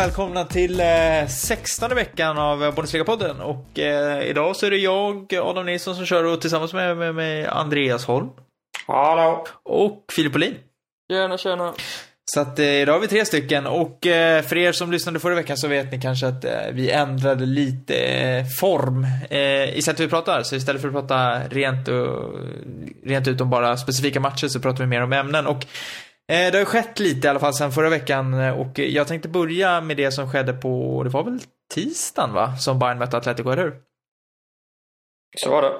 välkomna till eh, 16 veckan av Bundesliga-podden. Och eh, idag så är det jag, Adam Nilsson, som kör och tillsammans med, med, med Andreas Holm. Hallå! Och Filip Olin. Tjena, tjena. Så att eh, idag har vi tre stycken och eh, för er som lyssnade förra veckan så vet ni kanske att eh, vi ändrade lite eh, form eh, i sättet vi pratar. Så istället för att prata rent, och, rent ut om bara specifika matcher så pratar vi mer om ämnen. Och eh, det har skett lite i alla fall sedan förra veckan och jag tänkte börja med det som skedde på, det var väl tisdagen va? Som Bayern mötte Atletico, eller hur? Så var det.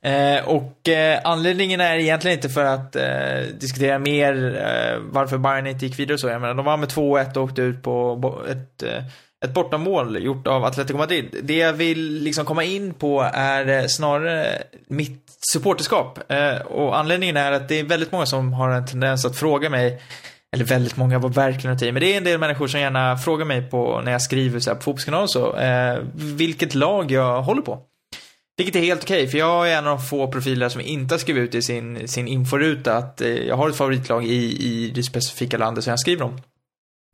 Eh, och eh, anledningen är egentligen inte för att eh, diskutera mer eh, varför Bayern inte gick vidare och så. Jag menar, de var med 2-1 och åkte ut på ett, eh, ett bortamål gjort av Atletico Madrid. Det jag vill liksom komma in på är eh, snarare mitt supporterskap. Eh, och anledningen är att det är väldigt många som har en tendens att fråga mig eller väldigt många var verkligen att men det är en del människor som gärna frågar mig på när jag skriver så här på Fotbollskanalen och så, eh, vilket lag jag håller på. Vilket är helt okej, för jag är en av de få profiler som inte har skrivit ut i sin, sin inforuta att eh, jag har ett favoritlag i, i det specifika landet som jag skriver om.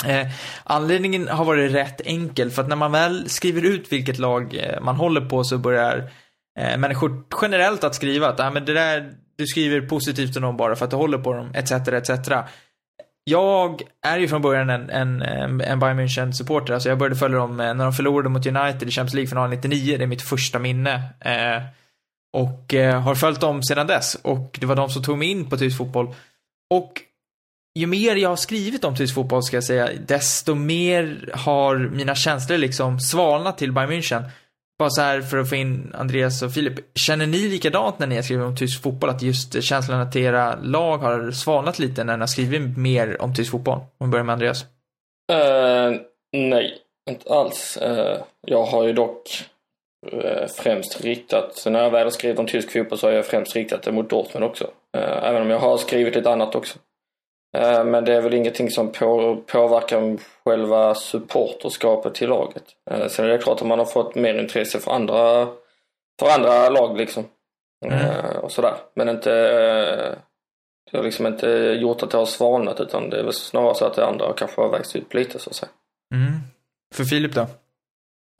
Eh, anledningen har varit rätt enkel, för att när man väl skriver ut vilket lag eh, man håller på så börjar eh, människor generellt att skriva att ah, men det där, du skriver positivt om dem bara för att du håller på dem, etc. etc. Jag är ju från början en, en, en Bayern München-supporter. Alltså jag började följa dem eh, när de förlorade mot United i Champions League-finalen 99. Det är mitt första minne. Eh, och eh, har följt dem sedan dess. Och det var de som tog mig in på tysk fotboll. Och ju mer jag har skrivit om tysk fotboll, ska jag säga, desto mer har mina känslor liksom svalnat till Bayern München. Bara så här för att få in Andreas och Filip. Känner ni likadant när ni har skrivit om tysk fotboll? Att just känslan att era lag har svalnat lite när ni har skrivit mer om tysk fotboll? Om vi börjar med Andreas. Uh, nej, inte alls. Uh, jag har ju dock uh, främst riktat, så när jag väl har skrivit om tysk fotboll så har jag främst riktat det mot Dortmund också. Även om jag har skrivit lite annat också. Eh, men det är väl ingenting som på, påverkar själva supporterskapet till laget. Eh, sen är det klart att man har fått mer intresse för andra, för andra lag liksom. Eh, och sådär. Men inte, det har liksom inte gjort att det har svalnat utan det är väl snarare så att det andra kanske har växt upp lite så att säga. Mm. För Filip då?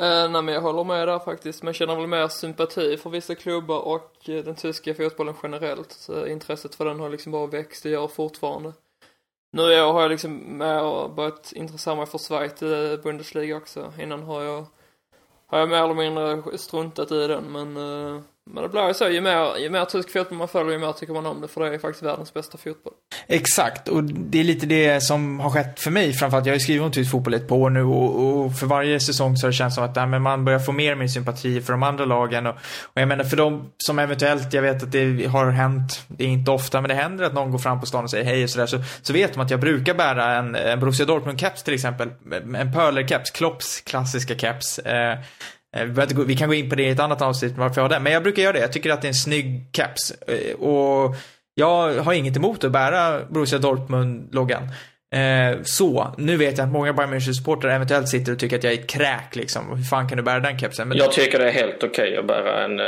Eh, nej men jag håller med där faktiskt, men jag känner väl mer sympati för vissa klubbar och den tyska fotbollen generellt. Så intresset för den har liksom bara växt och gör fortfarande. Nu i år har jag liksom mer börjat intressera mig för Schweiz i Bundesliga också. Innan har jag, har jag mer eller mindre struntat i den, men, eh, men det blir ju så. Ju mer, ju mer tysk fotboll man följer, ju mer tycker man om det, för det är faktiskt världens bästa fotboll. Exakt, och det är lite det som har skett för mig framförallt. Jag har ju skrivit om tysk fotboll ett par år nu och, och för varje säsong så har det känts som att nej, men man börjar få mer och mer sympati för de andra lagen. Och, och jag menar för de som eventuellt, jag vet att det har hänt, det är inte ofta, men det händer att någon går fram på stan och säger hej och sådär. Så, så vet man att jag brukar bära en, en Borussia Dortmund-keps till exempel. En Pöhler-keps, Klopps klassiska keps. Eh, vi, gå- vi kan gå in på det i ett annat avsnitt varför jag har den. Men jag brukar göra det. Jag tycker att det är en snygg caps. Eh, Och jag har inget emot att bära Borussia Dortmund-loggan. Eh, så, nu vet jag att många Bayern München-supportrar eventuellt sitter och tycker att jag är ett kräk liksom. Hur fan kan du bära den kepsen? Men Jag tycker det är helt okej att bära en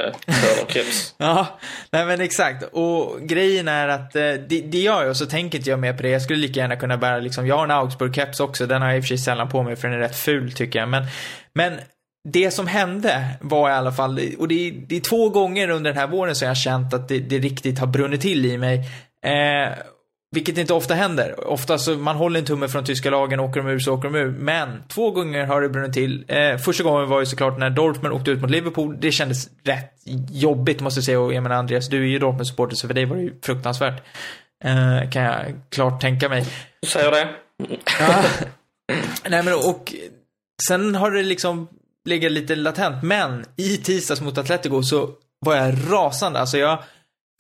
keps. Ja, nej men exakt. Och grejen är att eh, det, det gör jag och så tänker inte jag mer på det. Jag skulle lika gärna kunna bära liksom, jag har en Augsburg-keps också. Den har jag i och för sig sällan på mig för den är rätt ful tycker jag. Men, men det som hände var i alla fall, och det är, det är två gånger under den här våren som jag har känt att det, det riktigt har brunnit till i mig. Eh, vilket inte ofta händer. Ofta så man håller en tumme från tyska lagen, åker de ur så åker de ur. Men två gånger har det brunnit till. Eh, första gången var ju såklart när Dortmund åkte ut mot Liverpool. Det kändes rätt jobbigt måste jag säga. Och jag menar Andreas, du är ju Dortmund-supporter så för dig var det ju fruktansvärt. Eh, kan jag klart tänka mig. Säger det? Ja. Nej men och sen har det liksom legat lite latent. Men i tisdags mot Atletico så var jag rasande. Alltså jag,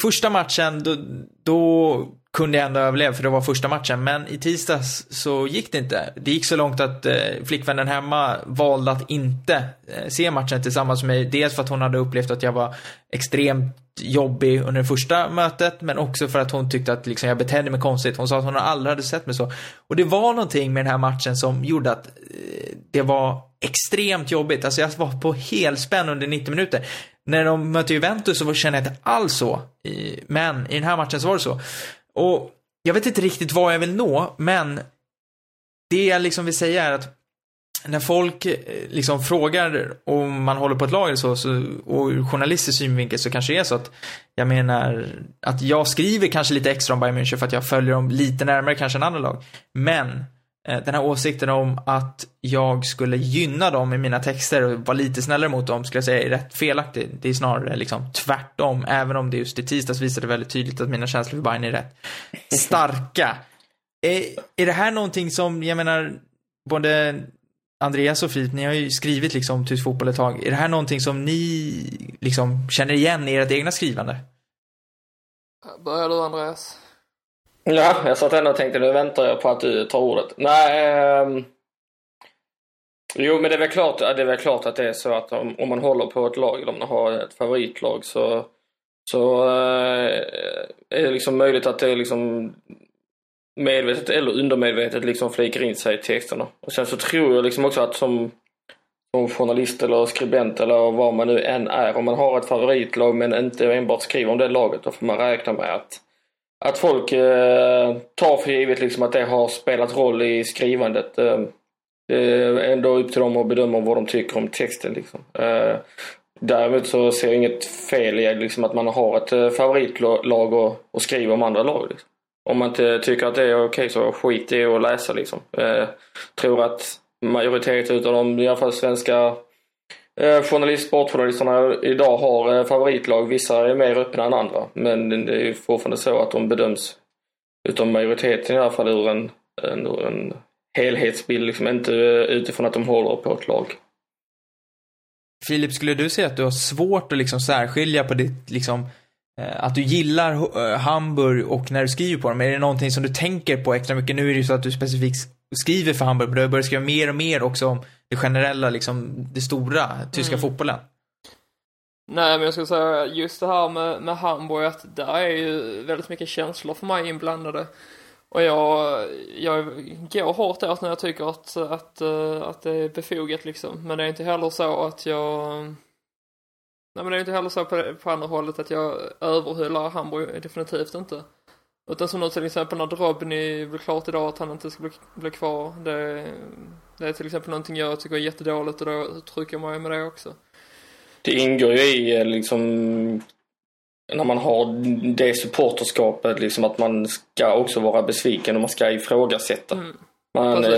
första matchen då, då kunde jag ändå överleva för det var första matchen. Men i tisdags så gick det inte. Det gick så långt att eh, flickvännen hemma valde att inte eh, se matchen tillsammans med mig. Dels för att hon hade upplevt att jag var extremt jobbig under det första mötet, men också för att hon tyckte att liksom, jag betedde mig konstigt. Hon sa att hon aldrig hade sett mig så. Och det var någonting med den här matchen som gjorde att eh, det var extremt jobbigt. Alltså jag var på helspänn under 90 minuter. När de mötte Juventus så kände jag inte alls så. Men i den här matchen så var det så. Och jag vet inte riktigt vad jag vill nå, men det jag liksom vill säga är att när folk eh, liksom frågar om man håller på ett lag eller så, så och ur journalistisk synvinkel så kanske det är så att jag menar att jag skriver kanske lite extra om Bayern München för att jag följer dem lite närmare kanske än andra lag. Men Eh, den här åsikten om att jag skulle gynna dem i mina texter och vara lite snällare mot dem skulle jag säga är rätt felaktig. Det är snarare liksom tvärtom, även om det just i tisdags visade väldigt tydligt att mina känslor för Bayern är rätt starka. Är, eh, är det här någonting som, jag menar, både Andreas och Filip, ni har ju skrivit liksom tysk fotboll ett tag. Är det här någonting som ni liksom känner igen i ert egna skrivande? Börjar du Andreas? Ja, jag satt ändå och tänkte nu väntar jag på att du tar ordet. Nej, ehm... Jo, men det är väl klart, det är väl klart att det är så att om, om man håller på ett lag, eller om man har ett favoritlag så, så eh, är det liksom möjligt att det är liksom medvetet eller undermedvetet liksom flikar in sig i texterna. Och sen så tror jag liksom också att som, som journalist eller skribent eller vad man nu än är, om man har ett favoritlag men inte enbart skriver om det laget, då får man räkna med att, att folk eh, tar för givet liksom att det har spelat roll i skrivandet. Eh, det är ändå upp till dem att bedöma vad de tycker om texten. Liksom. Eh, däremot så ser jag inget fel i liksom, att man har ett eh, favoritlag och, och skriver om andra lag. Liksom. Om man inte tycker att det är okej så skit i att läsa liksom. Eh, tror att majoriteten utav de, i alla fall svenska eh, journalist, sportjournalisterna idag har eh, favoritlag. Vissa är mer öppna än andra. Men det är ju fortfarande så att de bedöms utav majoriteten i alla fall ur en, en, ur en helhetsbild, liksom inte eh, utifrån att de håller på ett lag. Filip, skulle du säga att du har svårt att liksom särskilja på ditt liksom eh, att du gillar eh, Hamburg och när du skriver på dem, är det någonting som du tänker på extra mycket? Nu är det ju så att du specifikt skriver för Hamburg, men du har börjat skriva mer och mer också om det generella, liksom det stora, tyska mm. fotbollen. Nej, men jag skulle säga just det här med, med Hamburg, att där är ju väldigt mycket känslor för mig inblandade. Och jag, jag går hårt åt när jag tycker att, att, eh, att det är befogat liksom. Men det är inte heller så att jag Nej men det är inte heller så på, på andra hållet att jag överhyllar Hamburg, definitivt inte. Utan som nu till exempel när Drobny blev klart idag att han inte ska bli, bli kvar. Det, det är till exempel någonting jag tycker är jättedåligt och då uttrycker jag mig med det också. Det ingår ju i eh, liksom när man har det supporterskapet liksom att man ska också vara besviken och man ska ifrågasätta. Mm. Man, eh,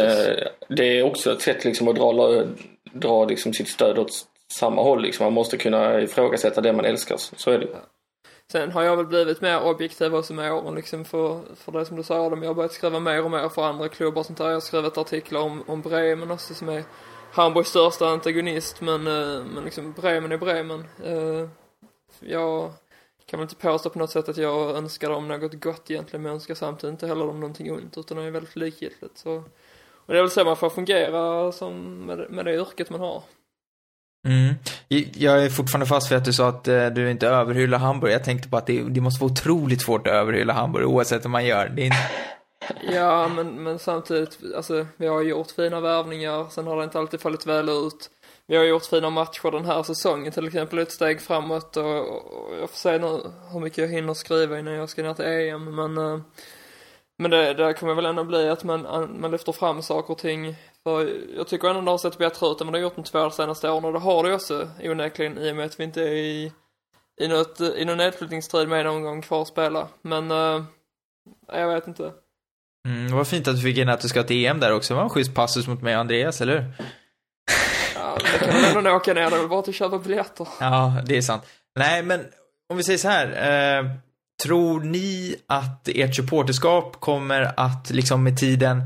det är också ett sätt liksom att dra, dra liksom sitt stöd åt samma håll liksom. Man måste kunna ifrågasätta det man älskar. Så är det. Sen har jag väl blivit mer objektiv också med åren liksom för, för det som du sa Adam. Jag har börjat skriva mer och mer för andra klubbar och sånt där. Jag har skrivit artiklar om, om Bremen också som är Hamburgs största antagonist men, eh, men liksom Bremen är Bremen. Eh, jag kan väl inte påstå på något sätt att jag önskar dem något gott egentligen men jag önskar samtidigt inte heller dem någonting ont utan det är väldigt likgiltigt. Så, och det är väl så man får fungera som med, med det yrket man har. Mm. Jag är fortfarande fast vid att du sa att eh, du inte överhyllar Hamburg. Jag tänkte på att det, det, måste vara otroligt svårt att överhylla Hamburg oavsett hur man gör. Det är inte... Ja, men, men samtidigt, alltså vi har gjort fina värvningar, sen har det inte alltid fallit väl ut. Vi har gjort fina matcher den här säsongen, till exempel ett steg framåt och, och jag får se nu hur mycket jag hinner skriva innan jag ska ner till EM, men eh, men det, det kommer väl ändå bli att man, man lyfter fram saker och ting för jag tycker ändå det har sett bättre ut än vad det har gjort de två senaste åren och det har det också onekligen i och med att vi inte är i, i, något, i någon nedflyttningstid med någon gång kvar att spela. Men, uh, jag vet inte. Mm, det var fint att du fick in att du ska till EM där också. Det var en schysst passus mot mig och Andreas, eller hur? Ja, det kan väl ändå åka ner. Det är väl bara att köpa biljetter. Ja, det är sant. Nej, men om vi säger så här. Eh, tror ni att ert supporterskap kommer att liksom med tiden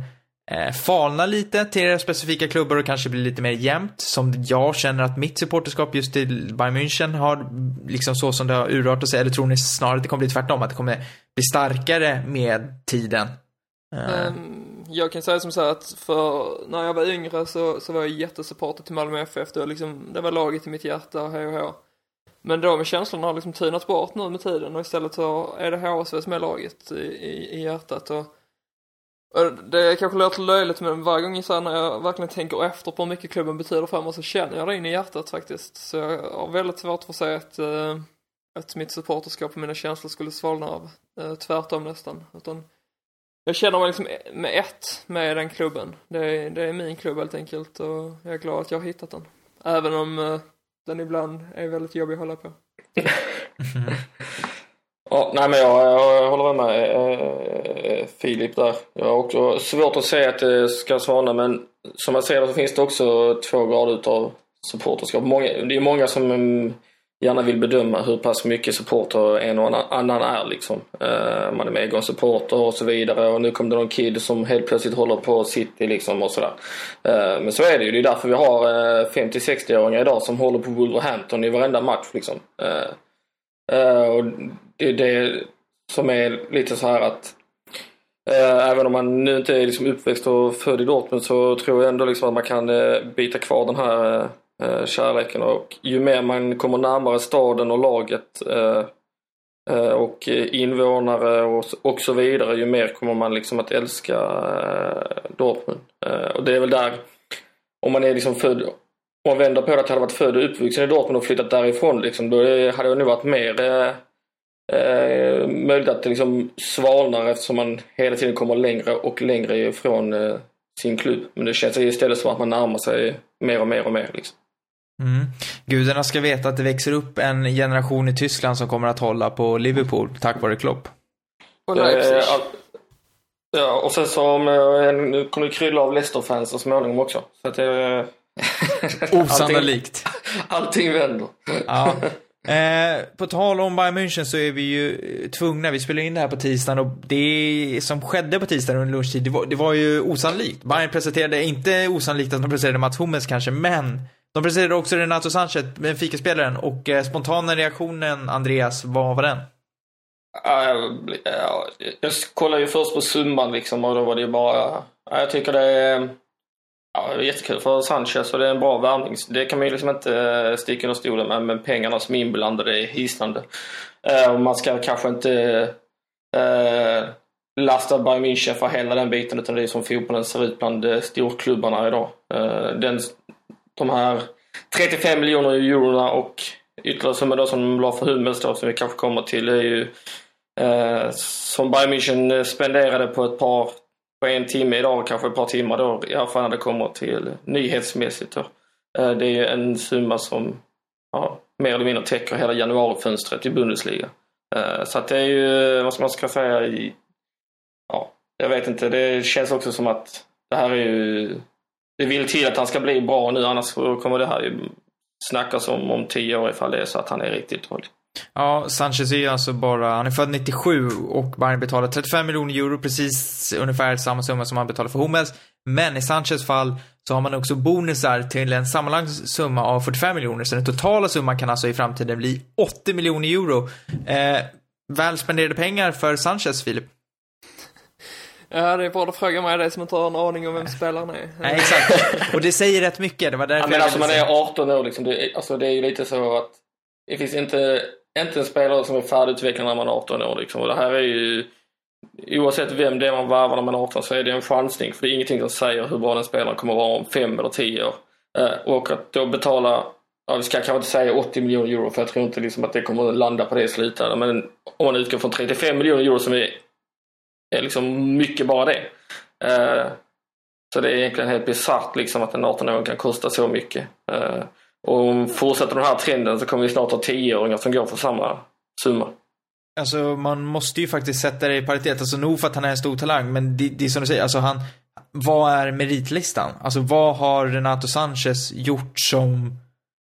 eh, falna lite till era specifika klubbar och kanske bli lite mer jämnt. Som jag känner att mitt supporterskap just till Bayern München har liksom så som det har urartat sig. Eller tror ni snarare att det kommer bli tvärtom? Att det kommer bli starkare med tiden? Um, jag kan säga som så att för när jag var yngre så, så var jag jättesupporter till Malmö FF. Det var, liksom, det var laget i mitt hjärta, hej och hå. Men de känslorna har liksom tynat bort nu med tiden och istället så är det HSV som är laget i, i, i hjärtat. Och det kanske låter löjligt men varje gång så när jag verkligen tänker efter på hur mycket klubben betyder för mig så känner jag det in i hjärtat faktiskt. Så jag har väldigt svårt för att säga att, äh, att mitt supporterskap och mina känslor skulle svalna av. Äh, tvärtom nästan. Utan jag känner mig liksom med ett med den klubben. Det är, det är min klubb helt enkelt och jag är glad att jag har hittat den. Även om uh, den ibland är väldigt jobbig att hålla på. Ja, nej men jag, jag håller med eh, eh, eh, Filip där. Jag har också svårt att säga att det ska svalna men som jag ser det så finns det också två grader utav supporterskap. Många, det är många som mm, gärna vill bedöma hur pass mycket supporter en och annan är liksom. Eh, man är med supporter och så vidare och nu kommer det någon kid som helt plötsligt håller på City liksom och sådär. Men så är det ju. Det är därför vi har 50-60-åringar idag som håller på Wolverhampton i varenda match liksom. Eh, och det är det som är lite så här att uh, även om man nu inte är liksom uppväxt och född i Dortmund så tror jag ändå liksom att man kan uh, bita kvar den här kärleken och ju mer man kommer närmare staden och laget och invånare och, och så vidare ju mer kommer man liksom att älska Dortmund. och det är väl där om man är liksom född om man vänder på det att jag hade varit född och uppvuxen i Dortmund och flyttat därifrån liksom, då hade det nog varit mer eh, eh, möjligt att det liksom svalnar eftersom man hela tiden kommer längre och längre ifrån eh, sin klubb. Men det känns istället som att man närmar sig mer och mer och mer. Liksom. Mm. Gudarna ska veta att det växer upp en generation i Tyskland som kommer att hålla på Liverpool tack vare Klopp. Och Leipzig. Eh, ja, och sen så eh, nu kommer det krylla av Leicester-fans så småningom också. Så att det, Osannolikt. Allting, allting vänder. Ja. Eh, på tal om Bayern München så är vi ju tvungna, vi spelar in det här på tisdagen och det som skedde på tisdagen under lunchtid, det var, det var ju osannolikt. Bayern presenterade, inte osannolikt att de presenterade Mats Hummels kanske, men de presenterade också Renato Sanchez, Benfica-spelaren, och eh, spontana reaktionen, Andreas, vad var den? Jag kollade ju först på summan liksom och då var det ju bara, jag tycker det är Ja, det är jättekul för Sanchez och det är en bra värvning. Det kan man ju liksom inte eh, sticka under stolen med, men pengarna som är inblandade är hisnande. Eh, och man ska kanske inte eh, lasta Bayern München för hela den biten utan det är som fotbollen ser ut bland eh, storklubbarna idag. Den, de här 35 miljoner eurona och ytterligare summor då som de la för Hummels då, som vi kanske kommer till, är ju som Bayern München spenderade på ett par på en timme idag, kanske ett par timmar då, i alla fall när det kommer till nyhetsmässigt. Då. Eh, det är en summa som ja, mer eller mindre täcker hela januarifönstret i Bundesliga. Eh, så att det är ju, vad ska man ska säga, i, ja, jag vet inte, det känns också som att det här är ju, det vill till att han ska bli bra nu annars kommer det här ju snackas om om tio år ifall det är så att han är riktigt dålig. Ja, Sanchez är ju alltså bara, han är född 97 och Bayern betalar 35 miljoner euro, precis ungefär samma summa som han betalar för Hummels. Men i Sanchez fall så har man också bonusar till en sammanlagd summa av 45 miljoner, så den totala summan kan alltså i framtiden bli 80 miljoner euro. Eh, väl spenderade pengar för Sanchez, Filip? Ja, det är bra att fråga mig det som inte har en aning om vem spelaren är. Nej, exakt. Och det säger rätt mycket. Det var därför ja, men alltså man är 18 år liksom. Det, alltså, det är ju lite så att det finns inte inte en spelare som är färdigutvecklad när man är 18 år. Liksom. Och det här är ju, oavsett vem det är man värvar när man är 18 så är det en chansning. För det är ingenting som säger hur bra den spelaren kommer att vara om 5 eller 10 år. Eh, och att då betala, ja, vi ska kanske inte säga 80 miljoner euro för jag tror inte liksom att det kommer att landa på det i slutändan. Men om man utgår från 35 miljoner euro som är, är liksom mycket bara det. Eh, så det är egentligen helt bisarrt liksom att en 18-åring kan kosta så mycket. Eh, och fortsätter den här trenden så kommer vi snart ha tioåringar som går för samma summa. Alltså man måste ju faktiskt sätta det i paritet. Alltså nog för att han är en stor talang, men det, det är som du säger, alltså han, vad är meritlistan? Alltså vad har Renato Sanchez gjort som,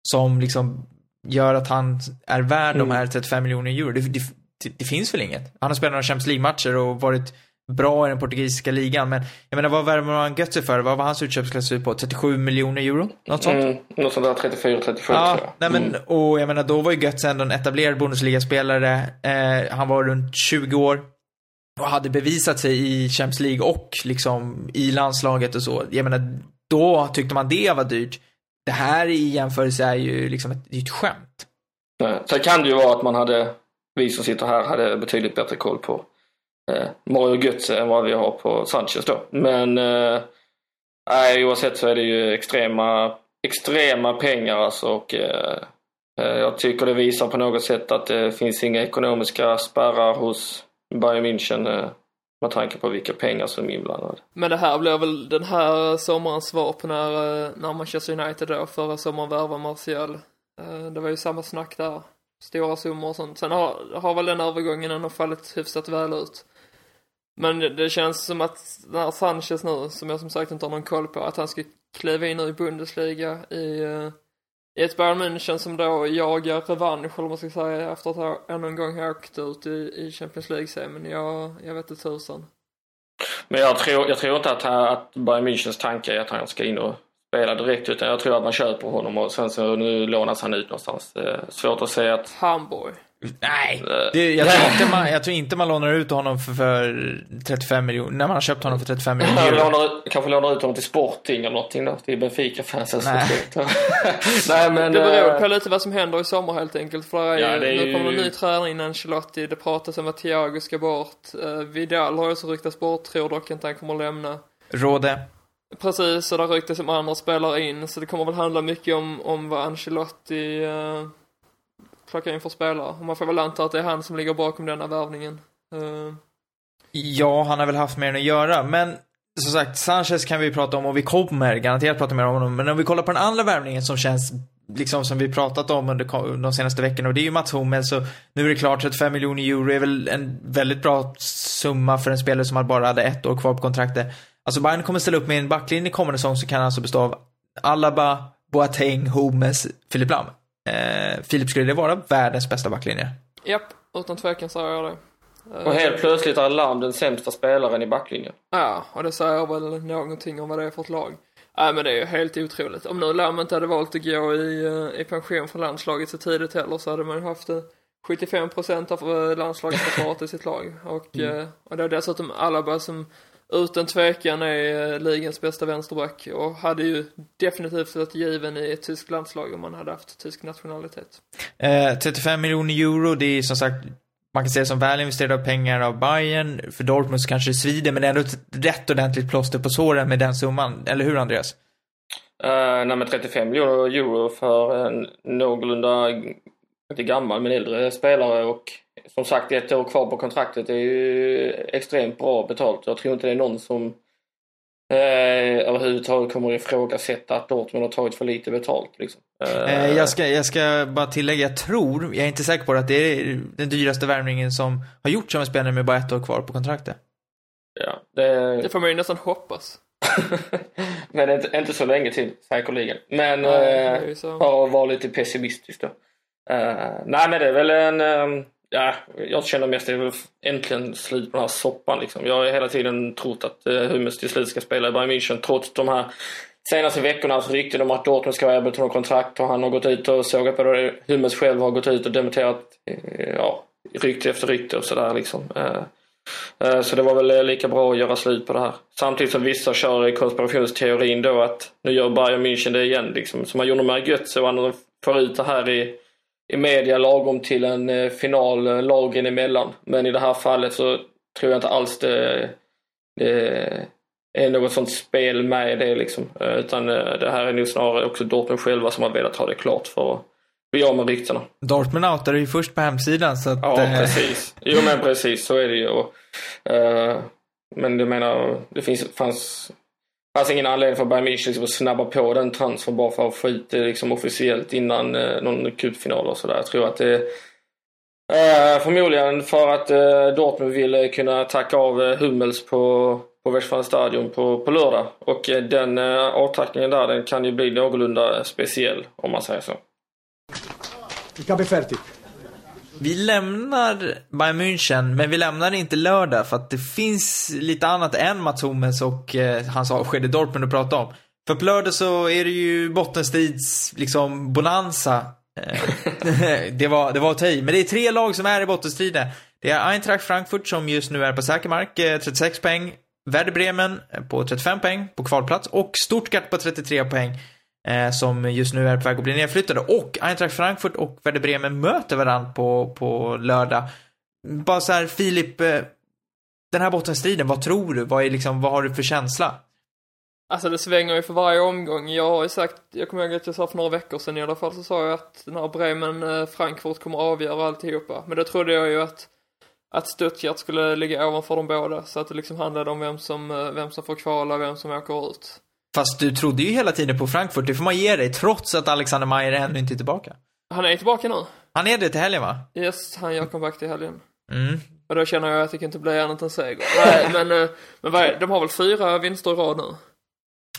som liksom gör att han är värd mm. de här 35 miljoner euro? Det, det, det, det, finns väl inget? Han har spelat några Champions League-matcher och varit bra i den portugisiska ligan. Men jag menar, vad värmer man Götze för? Vad var hans utköpsklausul på? 37 miljoner euro? Något sånt? Mm, något sånt där 34, 37 ja, tror jag. Nej, men, mm. och jag menar, då var ju Götze ändå en etablerad Bundesliga-spelare. Eh, han var runt 20 år. Och hade bevisat sig i Champions League och liksom i landslaget och så. Jag menar, då tyckte man det var dyrt. Det här i jämförelse är ju liksom ett, ett skämt. Nej. Sen kan det ju vara att man hade, vi som sitter här, hade betydligt bättre koll på eh, Mario Götze än vad vi har på Sanchez då. Men eh, oavsett så är det ju extrema, extrema pengar alltså och eh, eh, jag tycker det visar på något sätt att det finns inga ekonomiska spärrar hos Bayern München. Eh, Med tanke på vilka pengar som är inblandade. Men det här blir väl den här sommarens svar på när, eh, när Manchester United då förra sommaren värvade Martial. Eh, det var ju samma snack där. Stora summor och sånt. Sen har, har väl den övergången ändå fallit hyfsat väl ut. Men det, det känns som att den här Sanchez nu, som jag som sagt inte har någon koll på, att han ska kliva in nu i Bundesliga i, eh, i ett Bayern München som då jagar revansch, eller vad man ska säga, efter att ha ännu en gång åkt ut i, i Champions League-semin. Jag, jag vet inte tusan. Men jag tror, jag tror inte att, han, att Bayern Münchens tanke är att han ska in och spela direkt utan jag tror att man köper honom och sen så nu lånas han ut någonstans. Är svårt att säga att... Hamburg. Nej, det, jag, tror inte man, jag tror inte man lånar ut honom för, för 35 miljoner, när man har köpt honom för 35 miljoner euro. lånar, kanske lånar ut honom till Sporting eller någonting då, till Benfica-fansen. Nej. Nej men... Det beror eh, på lite vad som händer i sommar helt enkelt. För det är, Ja, det är nu kommer ju- en ny tränare in, Ancelotti. Det pratas om att Thiago ska bort. Uh, Vidal har ju också ryktats bort, tror dock inte han kommer lämna. Råde. Precis, och det ryktas om andra spelare in. Så det kommer väl handla mycket om, om vad Ancelotti uh, plockar in för spelare. Och man får väl anta att det är han som ligger bakom denna värvningen. Uh. Ja, han har väl haft mer än att göra, men som sagt, Sanchez kan vi prata om och vi kommer garanterat prata mer om honom. Men om vi kollar på den andra värvningen som känns, liksom som vi pratat om under de senaste veckorna och det är ju Mats Hummels så nu är det klart 35 miljoner euro är väl en väldigt bra summa för en spelare som bara hade ett år kvar på kontraktet. Alltså Bayern kommer ställa upp med en backlinje kommande säsong som kan alltså bestå av Alaba, Boateng, Hummels, Filip Lam. Eh, Filip, skulle det vara världens bästa backlinje? japp, utan tvekan säger jag det. Eh, Och helt plötsligt är Lam den sämsta spelaren i backlinjen. Ja, och det säger väl någonting om vad det är för ett lag. Nej men det är ju helt otroligt. Om nu Lam inte hade valt att gå i, eh, i pension från landslaget så tidigt heller så hade man ju haft eh, 75% av eh, landslagsförsvaret i sitt lag. Och, eh, och det är dessutom Alaba som utan tvekan är eh, ligans bästa vänsterback och hade ju definitivt varit given i ett tyskt landslag om man hade haft tysk nationalitet. Eh, 35 miljoner euro, det är som sagt, man kan säga det som väl investerade pengar av Bayern. För Dortmund så kanske det svider, men det är ändå ett rätt ordentligt plåster på såren med den summan. Eller hur, Andreas? Uh, nej men 35 miljoner euro för en någorlunda, inte gammal men äldre spelare och som sagt ett år kvar på kontraktet är ju extremt bra betalt. Jag tror inte det är någon som eh, överhuvudtaget kommer ifrågasätta att Dortmund har tagit för lite betalt. Liksom. Eh, jag, ska, jag ska bara tillägga, jag tror, jag är inte säker på det, att det är den dyraste värvningen som har gjorts av en spelare med bara ett år kvar på kontraktet. Ja, det, Det får man ju nästan hoppas. men inte, inte så länge till säkerligen. Men det eh, för att vara lite pessimistisk då. Eh, nej men det är väl en, eh, ja, jag känner mest det är väl äntligen slut på den här soppan liksom. Jag har hela tiden trott att eh, Hummels till slut ska spela i Bayern München trots de här senaste veckornas rykten om att Dortmund ska vara erbjudet honom kontrakt och han har gått ut och sågat på det. Hummels själv har gått ut och dementerat eh, ja, rykte efter rykte och sådär liksom. Eh, så det var väl lika bra att göra slut på det här. Samtidigt som vissa kör i konspirationsteorin då att nu gör Bayern München det igen liksom. Som man gjorde med Götze och andra får ut det här i, i media lagom till en eh, final eh, lagen emellan. Men i det här fallet så tror jag inte alls det, det är något sånt spel med det liksom. Eh, Utan det här är nog snarare också Dortmund själva som har velat ha det klart för att bli av med ryktena. Dortmund outade ju först på hemsidan, så att... Ja, precis. Jo, men precis. Så är det ju. Och, men jag menar, det finns, fanns, fanns ingen anledning för Bayern München liksom att snabba på den transfern bara för att få ut det liksom officiellt innan eh, någon cupfinal och sådär. Jag tror att det eh, förmodligen för att eh, Dortmund ville eh, kunna tacka av eh, Hummels på, på Westfalenstadion på, på lördag. Och eh, den eh, avtackningen där, den kan ju bli någorlunda speciell om man säger så. Il kan bli ferti. Vi lämnar Bayern München, men vi lämnar inte lördag för att det finns lite annat än Mats Hummels och eh, hans avsked i Dortmund att prata om. För på lördag så är det ju bottenstrids, liksom, bonanza. Eh, det, var, det var att ta i. Men det är tre lag som är i bottenstriden. Det är Eintracht Frankfurt som just nu är på säker mark, eh, 36 poäng. Werder Bremen på 35 poäng på kvalplats och Stuttgart på 33 poäng. Eh, som just nu är på väg att bli nedflyttade. Och Eintracht Frankfurt och Werder Bremen möter varandra på, på lördag. Bara så här, Filip, eh, den här bottenstriden, vad tror du? Vad, är liksom, vad har du för känsla? Alltså det svänger ju för varje omgång. Jag har ju sagt, jag kommer ihåg att jag sa för några veckor sedan i alla fall, så sa jag att den här Bremen-Frankfurt eh, kommer avgöra alltihopa. Men då trodde jag ju att, att Stuttgart skulle ligga ovanför dem båda. Så att det liksom handlade om vem som, eh, vem som får kvala vem som åker ut. Fast du trodde ju hela tiden på Frankfurt, det får man ge dig, trots att Alexander Meyer ännu inte är tillbaka. Han är tillbaka nu. Han är det till helgen va? Yes, han gör comeback till helgen. Mm. Och då känner jag att det kan inte bli annat än seger. Nej, men, eh, men vad är, de har väl fyra vinster i rad nu?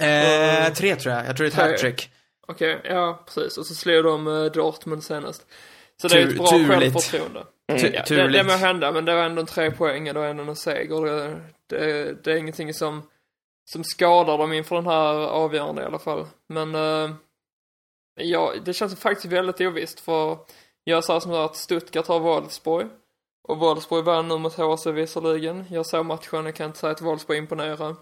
Eh, tre tror jag, jag tror det är ett hattrick. Okej, ja precis. Och så slår de eh, Dortmund senast. Så det är ett bra självförtroende. Tu- Ja, det, det må hända, men det var ändå en tre poäng och det var ändå en seger. Det, det, det är ingenting som, som skadar dem inför den här avgörande i alla fall. Men eh, ja, det känns faktiskt väldigt ovisst för jag sa som att Stuttgart har Wolfsburg. Och Wolfsburg vann nu mot HC visserligen. Jag såg matchen, jag kan inte säga att Wolfsburg imponerar.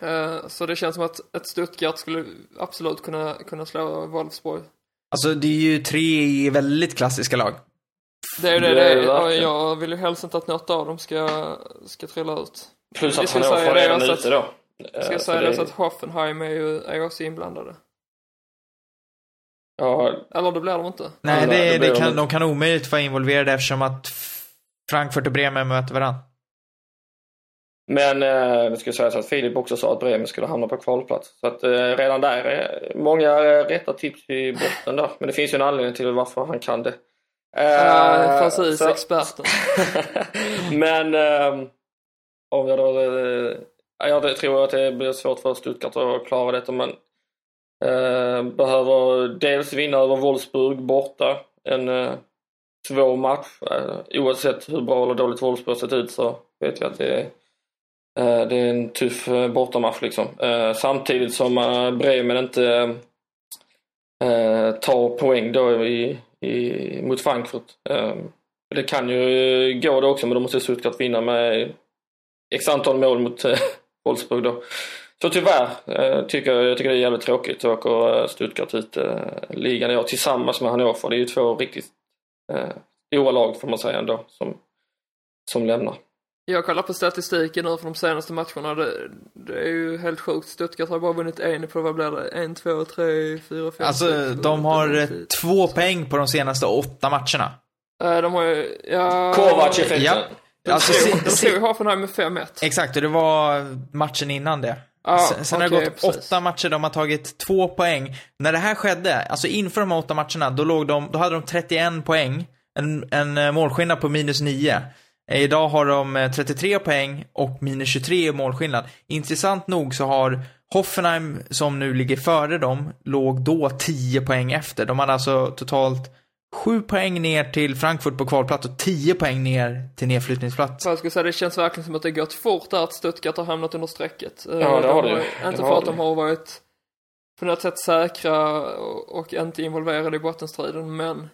Eh, så det känns som att ett Stuttgart skulle absolut kunna, kunna slå Wolfsburg. Alltså det är ju tre väldigt klassiska lag. Det är det Det det är verkligen. jag vill ju helst inte att något av dem ska, ska trilla ut. Plus att han är det redan ute då. Ska Eh, jag så säga det- det så att Hoffenheim är ju är också inblandade. Ja, Eller det blir de inte. Nej, det, det det de kan, inte. de kan omöjligt vara involverade eftersom att Frankfurt och Bremen möter varandra. Men eh, det ska sägas att Filip också sa att Bremen skulle hamna på kvalplats. Så att eh, redan där är många eh, rätta tips i botten där. Men det finns ju en anledning till varför han kan det. Eh, Ja, precis. så- Experten. Men ehm, om jag då... Jag tror att det blir svårt för Stuttgart att klara detta men eh, behöver dels vinna över Wolfsburg borta. En eh, svår match. Eh, oavsett hur bra eller dåligt Wolfsburg sett ut så vet jag att det är, eh, det är en tuff eh, bortamatch liksom. Eh, samtidigt som eh, Bremen inte eh, tar poäng då i, i, mot Frankfurt. Eh, det kan ju gå det också men då måste Stuttgart vinna med x antal mål mot eh, Wolfsburg då. Så tyvärr eh, tycker jag, jag tycker det är jävligt tråkigt. Så åker eh, Stuttgart ut eh, ligan i år tillsammans med Hannover. Det är ju två riktigt eh, stora lag får man säga ändå som, som lämnar. Jag kollar på statistiken nu för de senaste matcherna. Det, det är ju helt sjukt. Stuttgart har bara vunnit en på, vad blir det? En, två, tre, fyra, fem, Alltså, sex, de har två poäng på de senaste åtta matcherna. Eh, De har ju, ja... Kovac-effekten. Ja. Alltså, de slog Hoffenheim med 5-1. Exakt, och det var matchen innan det. Ja, sen sen har det gått precis. åtta matcher, de har tagit två poäng. När det här skedde, alltså inför de här åtta matcherna, då, låg de, då hade de 31 poäng. En, en eh, målskillnad på minus 9. Eh, Idag har de eh, 33 poäng och minus 23 i målskillnad. Intressant nog så har Hoffenheim, som nu ligger före dem, låg då 10 poäng efter. De hade alltså totalt 7 poäng ner till Frankfurt på kvalplats och 10 poäng ner till nedflyttningsplats. Jag skulle säga, det känns verkligen som att det gått fort där att Stuttgart har hamnat under strecket. Eh, Ja, det de har det. Inte Det för har att de har varit på något sätt säkra och, inte involverade i bottenstriden, men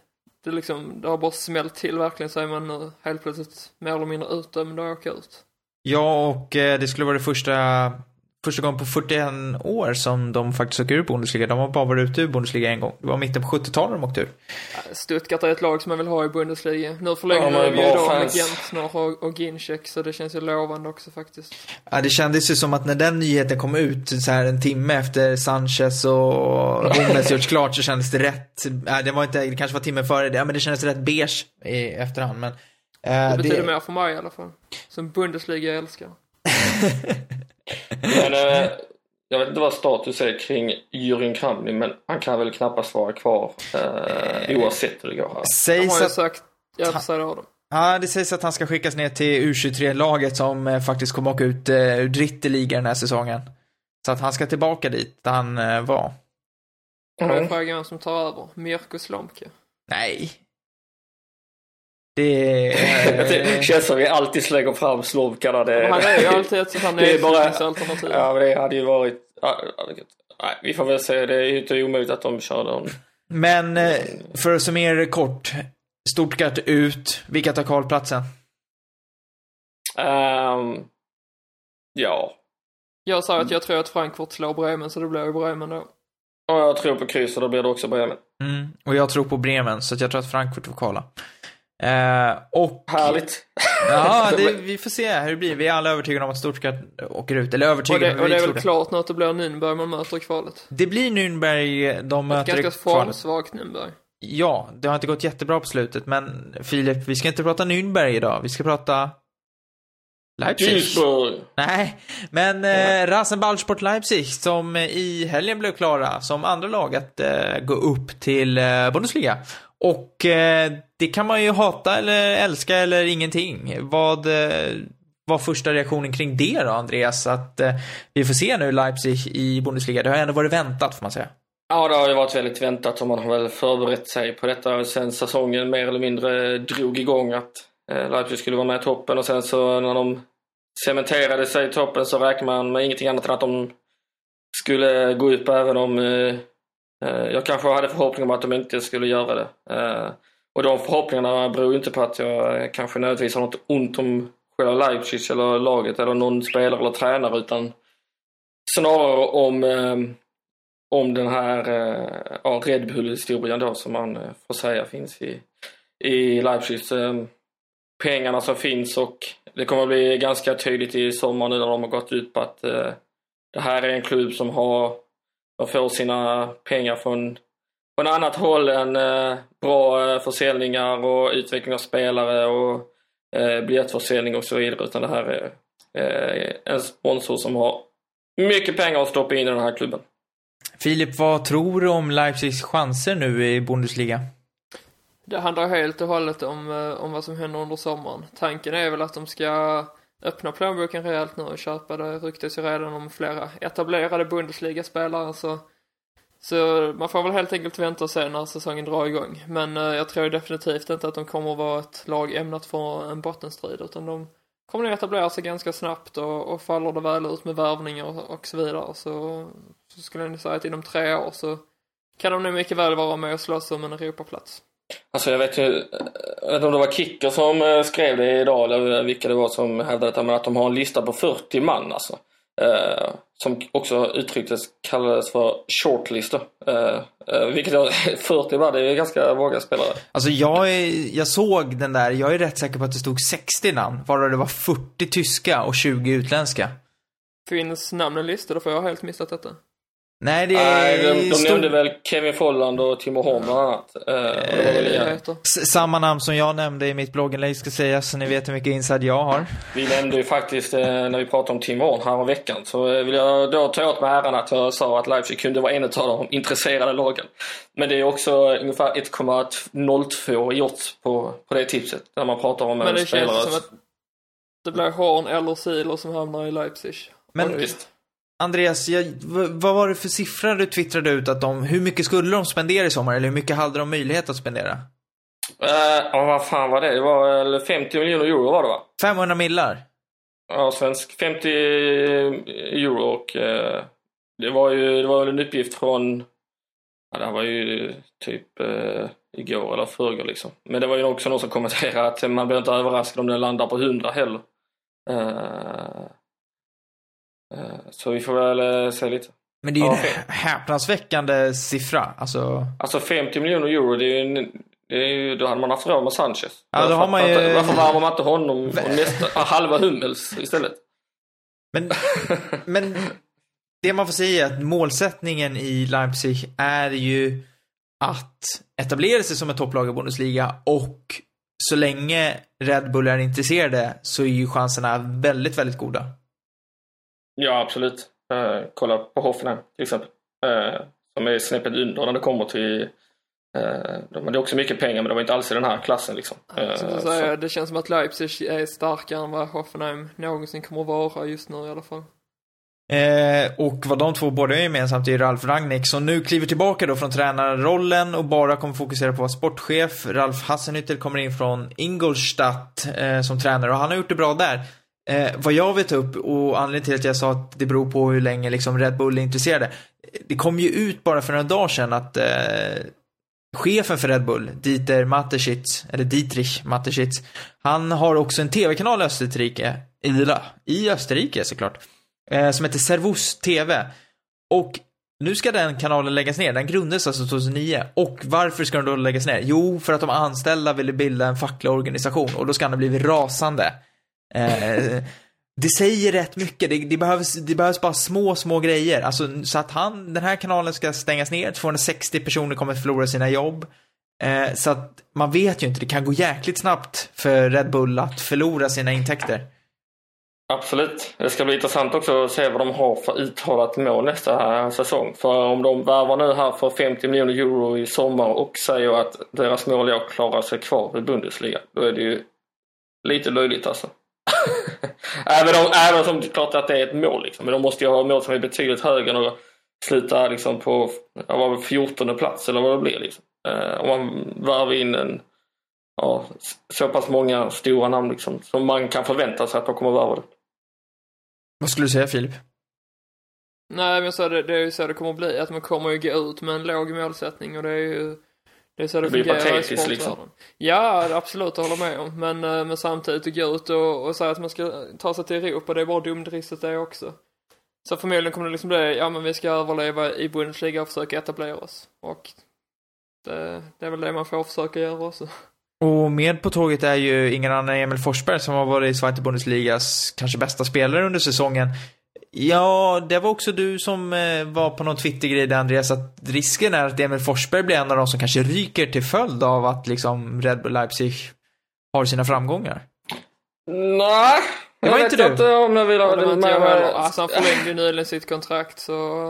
det, liksom, det har bara smällt till verkligen så är man nu helt plötsligt mer eller mindre utdömd och åka ut. Ja, och eh, det skulle vara det första, första gången på 41 år som de faktiskt åker ur Bundesliga. De har bara varit ute ur Bundesliga en gång. Det var mitten på 70-talet de åkte ur. Stuttgart är ett lag som man vill ha i Bundesliga. Nu Ja, förlänger de har de ju då med fans. Gentner och, och Ginczek, så det känns ju lovande också faktiskt. Ja, det kändes ju som att när den nyheten kom ut så här en timme efter Sanchez och Hummels gjorts klart så kändes det rätt. Ja, det var inte, det kanske var timmen före det, ja, men det kändes rätt beige i efterhand. Men, eh, Det betyder mer för mig i alla fall. Som Bundesliga älskar. Men eh, jag vet inte vad status är kring Jürgen Kramny men han kan väl knappast vara kvar eh, oavsett hur det går här. Har ju att, sagt, ja, så säger de. ja, det sägs att han ska skickas ner till U23-laget som eh, faktiskt kommer åka ut eh, ur Dritteliga den här säsongen. Så att han ska tillbaka dit där han eh, var. Då är Mm. frågan vem som tar över. Mirko Slomka. Nej. Det är... känns som vi alltid slänger fram Slovkarna. Det, Han är ju alltid ett sånt här bara- nedflyttningsalternativ. Ja, men det hade ju varit... Nej, vi får väl se. Det är ju inte omöjligt att de kör den. Men eh, för att summera kort. Stuttgart ut. Vilka tar kvalplatsen? Ehm, ja. Jag sa att jag tror att Frankfurt slår Bremen, så det blir ju Bremen då. Och jag tror på kryss och då blir det också Bremen. Mm. Och jag tror på Bremen, så att jag tror att Frankfurt får kvala. Eh, och... Härligt. Ja, det, vi får se hur det blir. Vi är alla övertygade om att Stuttgart åker ut. Eller Och övertygade, det, men och det är väl klart nu att det blir Nürnberg man möter i kvalet. Det blir Nürnberg de Ett möter i ganska kvalet. formsvagt Nürnberg. ja, det har inte gått jättebra på slutet, men Filip, vi ska inte prata Nürnberg idag. Vi ska prata Leipzig. Duisburg. Nej, men eh, Rasenballsport Leipzig som i helgen blev klara som andra lag att eh, gå upp till eh, Bundesliga. Och eh, det kan man ju hata eller älska eller ingenting. Vad eh, var första reaktionen kring det då, Andreas? Att eh, vi får se nu Leipzig i Bundesliga. Det har ändå varit väntat, får man säga. Ja, det har ju varit väldigt väntat och man har väl förberett sig på detta sen säsongen mer eller mindre drog igång att eh, Leipzig skulle vara med i toppen och sen så när de cementerade sig i toppen så räknade man med ingenting annat än att de skulle gå upp även om eh, Eh, jag kanske hade förhoppningar om att de inte skulle göra det. Eh, och de förhoppningarna beror inte på att jag eh, kanske nödvändigtvis har något ont om själva Leipzig eller laget eller någon spelare eller tränare utan snarare om om den här ja, Red Bull-historien då som man får säga finns i, i Leipzig. Pengarna som finns och det kommer att bli ganska tydligt i sommar nu när de har gått ut på att det här är en klubb som har, de får sina pengar från, från annat håll än eh, bra eh, försäljningar och utveckling av spelare och eh, biljettförsäljning och så vidare. Utan det här är eh, en sponsor som har mycket pengar att stoppa in i den här klubben. Filip, vad tror du om Leipzigs chanser nu i Bundesliga? Det handlar helt och hållet om, eh, om vad som händer under sommaren. Tanken är väl att de ska öppna plånboken rejält nu och köpa. Det ryktas ju redan om flera etablerade Bundesliga-spelare så, så man får väl helt enkelt vänta och se när säsongen drar igång. Men eh, jag tror definitivt inte att de kommer att vara ett lag ämnat för en bottenstrid utan de kommer nog etablera sig ganska snabbt och, och faller det väl ut med värvningar och, och så vidare så, så skulle jag nog säga att inom tre år så kan de nog mycket väl vara med och slåss om en Europaplats. Alltså jag vet ju, jag vet inte om det var Kicker som eh, skrev det idag eller vilka det var som hävdade detta, men att de har en lista på 40 man alltså. Eh, som också uttrycktes kallades för shortlister. Eh, eh, vilket jag, 40 man, det är ganska många spelare. Alltså jag, är, jag såg den där, jag är rätt säker på att det stod 60 namn, varav det var 40 tyska och 20 utländska. Finns namnen listade för jag har helt missat detta. Nej, det Nej, är... de, de stod- nämnde väl Kevin Folland och Timo Horn bland annat. Eh. S- Samma namn som jag nämnde i mitt blogginlägg ska sägas, så ni vet hur mycket inside jag har. Vi nämnde ju faktiskt eh, när vi pratade om Timo Horn här om veckan så eh, vill jag då ta åt mig äran att jag sa att Leipzig kunde vara en av de intresserade lagen. Men det är också ungefär 1,02 i odds på, på det tipset när man pratar om Men en det spelare. känns som att det blir Horn eller Silo som hamnar i Leipzig. Men Faktiskt. Andreas, jag, vad var det för siffror du twittrade ut att de, hur mycket skulle de spendera i sommar? Eller hur mycket hade de möjlighet att spendera? Eh, ja, vad fan var det? Det var väl 50 miljoner euro var det va? 500 millar? Ja, svensk 50 euro och eh, det var ju det var väl en uppgift från Ja, det här var ju typ eh, igår eller förrgår liksom. Men det var ju också någon som kommenterade att man blir inte överraskad om den landar på 100 heller. Eh, så vi får väl eh, se lite. Men det är ju Ja, en hä- häpnadsväckande siffra. Alltså, Alltså 50 miljoner euro, det är ju, en- det är ju, då hade man haft råd med Sanchez. Ja, då har man ju- Varför värvar man inte honom och nästa, halva Hummels istället? men, men det man får säga är att målsättningen i Leipzig är ju att etablera sig som ett topplag i Bundesliga och så länge Red Bull är intresserade så är ju chanserna väldigt, väldigt goda. Ja, absolut. Eh, kolla på Hoffenheim till exempel. Eh, som är snäppet under när det kommer till... Eh, de hade också mycket pengar men det var inte alls i den här klassen liksom. Eh, Så säga, det känns som att Leipzig är starkare än vad Hoffenheim någonsin kommer att vara just nu i alla fall. Eh, och vad de två båda har gemensamt är Ralf Rangnick som nu kliver tillbaka då från tränarrollen och bara kommer fokusera på att vara sportchef. Ralf Hassenhüttel kommer in från Ingolstadt eh, som tränare och han har gjort det bra där. Eh, vad jag vet upp och anledningen till att jag sa att det beror på hur länge liksom Red Bull är intresserade. Det kom ju ut bara för några dagar sedan att eh, chefen för Red Bull, Dieter Mateschitz, eller Dietrich Mateschitz, han har också en tv-kanal i Österrike, i, i Österrike såklart, eh, som heter Servus TV. Och nu ska den kanalen läggas ner. Den grundades alltså 2009. Och varför ska den då läggas ner? Jo, för att de anställda ville bilda en facklig organisation och då ska han ha blivit rasande. Eh, det säger rätt mycket. Det, det, behövs, det behövs bara små, små grejer. Alltså, så att han, den här kanalen ska stängas ner. 260 personer kommer förlora sina jobb. Eh, så att man vet ju inte, det kan gå jäkligt snabbt för Red Bull att förlora sina intäkter. Absolut. Det ska bli intressant också att se vad de har för uttalat mål nästa säsong. För om de värvar nu här för 50 miljoner euro i sommar och säger att deras mål är att klara sig kvar i Bundesliga, då är det ju lite löjligt alltså. även, om, även om det är klart att det är ett mål liksom. Men de måste ju ha mål som är betydligt högre än att sluta liksom på ja, 14 plats eller vad det blir liksom. Eh, om man värvar in en ja, så pass många stora namn liksom, som man kan förvänta sig att de kommer värva det. Vad skulle du säga Filip? Nej, men så det, det är ju så det kommer att bli. Att man kommer ju gå ut med en låg målsättning och det är ju det är så det, det fungerar i patetiskt, liksom. Ja, absolut, det håller med om. Men, eh, men samtidigt att gå ut och, och säga att man ska ta sig till Europa, det är bara dumdristigt det också. Så förmodligen kommer det liksom bli, ja men vi ska överleva i Bundesliga och försöka etablera oss. Och det, det är väl det man får försöka göra också. Och med på tåget är ju ingen annan än Emil Forsberg som har varit Zweite Bundesligas kanske bästa spelare under säsongen. Ja, det var också du som eh, var på någon Twitter-grej där Andreas, att risken är att Emil Forsberg blir en av de som kanske ryker till följd av att liksom Red Bull Leipzig har sina framgångar. Nej, Det var jag inte vet du. inte om jag vill ha Det Men, heller. Alltså han förlängde ju nyligen sitt kontrakt så...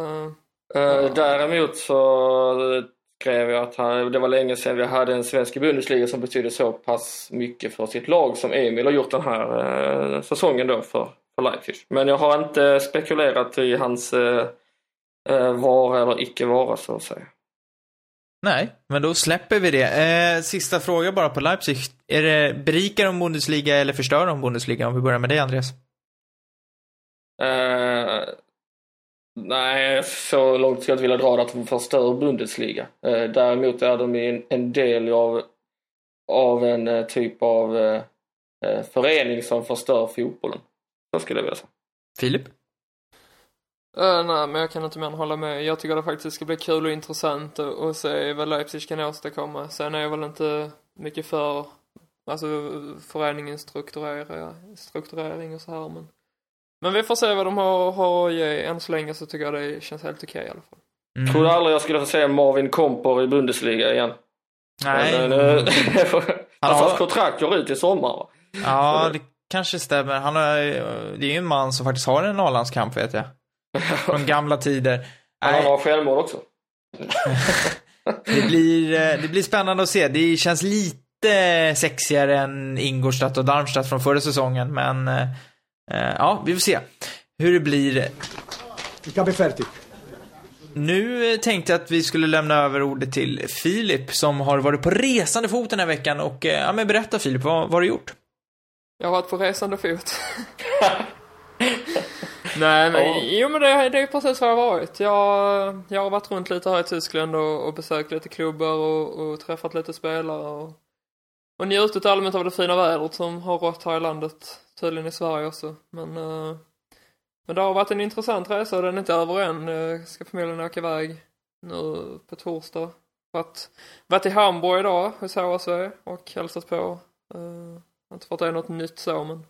eh, däremot så skrev jag att han, det var länge sedan vi hade en svensk i Bundesliga som betydde så pass mycket för sitt lag som Emil har gjort den här eh, säsongen då för, för Leipzig. Men jag har inte spekulerat i hans eh, eh, vara eller icke vara så att säga. Nej, men då släpper vi det. Eh, sista fråga bara på Leipzig. Är det berikar de Bundesliga eller förstör de Bundesliga? Om vi börjar med dig Andreas. Eh, nej, så långt skulle jag inte vilja dra det att de förstör Bundesliga. Eh, däremot är de en, en del av, av en eh, typ av eh, förening som förstör fotbollen. Så skulle jag vilja säga. Filip? eh, nej, men jag kan inte mer än hålla med. Jag tycker det faktiskt ska bli kul och intressant att, se vad Leipzig kan åstadkomma. Sen är jag väl inte mycket för alltså föreningens strukturering, strukturering och så här men men vi får se vad de har, har att ge. Än så länge så tycker jag det känns helt okej i alla fall. Mm. Trodde aldrig jag skulle få se Marvin Komper i Bundesliga igen. Nej. Men, eh, Han alltså, hans kontrakt går ut i sommar. va? Ja, det kanske stämmer. Han har, det är ju en man som faktiskt har en A-landskamp vet jag. Från gamla tider. Han Nej, har självmål också. det blir, eh, det blir spännande att se. Det känns lite sexigare än Ingolstadt och Darmstadt från förra säsongen, men eh, eh, ja, vi får se hur det blir. Nu eh, tänkte jag att vi skulle lämna över ordet till Filip som har varit på resande fot den här veckan och eh, ja, men berätta Filip, vad, vad har du gjort? Jag har varit på resande fot. Nej men, Ja. jo men det, det är precis vad jag har varit. Jag, jag har varit runt lite här i Tyskland och, och besökt lite klubbar och, och träffat lite spelare och, och njutit allmänt av det fina vädret som har rått här i landet. Tydligen i Sverige också. Men, eh, men det har varit en intressant resa och den är inte över än. Jag ska förmodligen åka iväg nu på torsdag. Varit, varit i Hamburg idag hos HSV och hälsat på. Uh, inte fått det något nytt så men,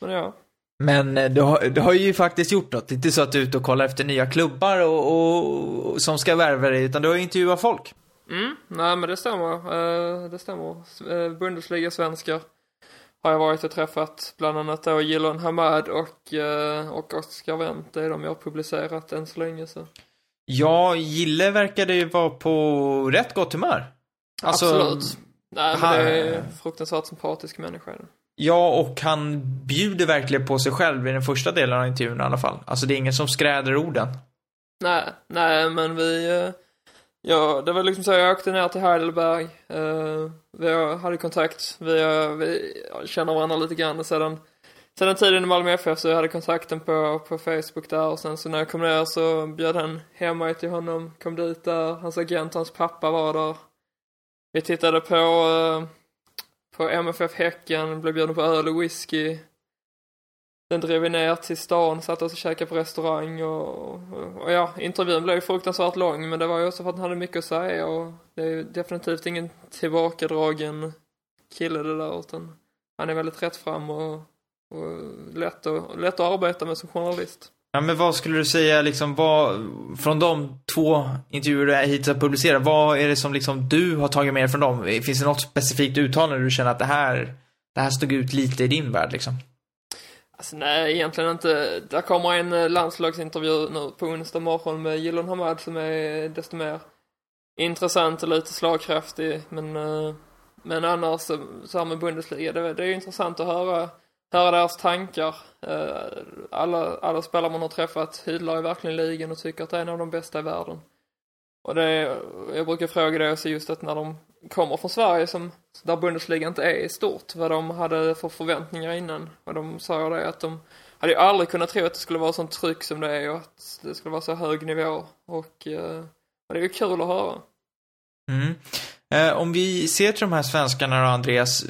men ja. Men eh, du har, du har ju faktiskt gjort något. Det är inte så att du är ute och kollar efter nya klubbar och, och, och som ska värva dig, utan du har ju intervjuat folk. Mm, nej men det stämmer. Eh, det stämmer. Uh, Bundesliga-svenskar har jag varit och träffat. Bland annat då Jilan Hamad och, och Oskar Wendt. Det är de jag har publicerat än så länge så. Ja, Gille verkade ju vara på rätt gott humör. Alltså, Absolut. Nej han- det är fruktansvärt sympatisk människa. Ja, och han bjuder verkligen på sig själv i den första delen av intervjun i alla fall. Alltså det är ingen som skräder orden. Nej, nej men vi... eh, Ja, det var liksom så jag åkte ner till Heidelberg. eh, vi hade kontakt. Vi, vi känner varandra lite grann sedan, sedan tiden i Malmö FF så jag hade kontakten på, på Facebook där och sen så när jag kom ner så bjöd han hem mig till honom, kom dit där, hans agent, hans pappa var där. Vi tittade på, eh, på MFF Häcken, blev bjudna på öl och whisky. Sen drev vi ner till stan, satt oss och käkade på restaurang och, och, ja, intervjun blev fruktansvärt lång men det var ju också för att han hade mycket att säga och det är ju definitivt ingen tillbakadragen kille det där utan han är väldigt rätt fram och, och lätt, att, lätt att arbeta med som journalist. Ja, men vad skulle du säga, liksom, vad, från de två intervjuer du hittills har publicerat, vad är det som liksom du har tagit med dig från dem? Finns det något specifikt uttalande du känner att det här, det här stod ut lite i din värld liksom? Alltså nej, egentligen inte. Där kommer en eh, landslagsintervju nu på onsdag morgon med Gilon Hamad som är desto mer intressant och lite slagkraftig. Men, eh, men annars så här med Bundesliga, det, det är ju intressant att höra, höra deras tankar. Eh, alla, alla spelare man har träffat hyllar ju verkligen ligan och tycker att det är en av de bästa i världen. Och det, jag brukar fråga det också just att när de kommer från Sverige som, där Bundesliga inte är stort, vad de hade för förväntningar innan. Och de sa det att de hade ju aldrig kunnat tro att det skulle vara sånt tryck som det är och att det skulle vara så hög nivå. Och, och det är ju kul att höra. Mm. Eh, om vi ser till de här svenskarna då, Andreas,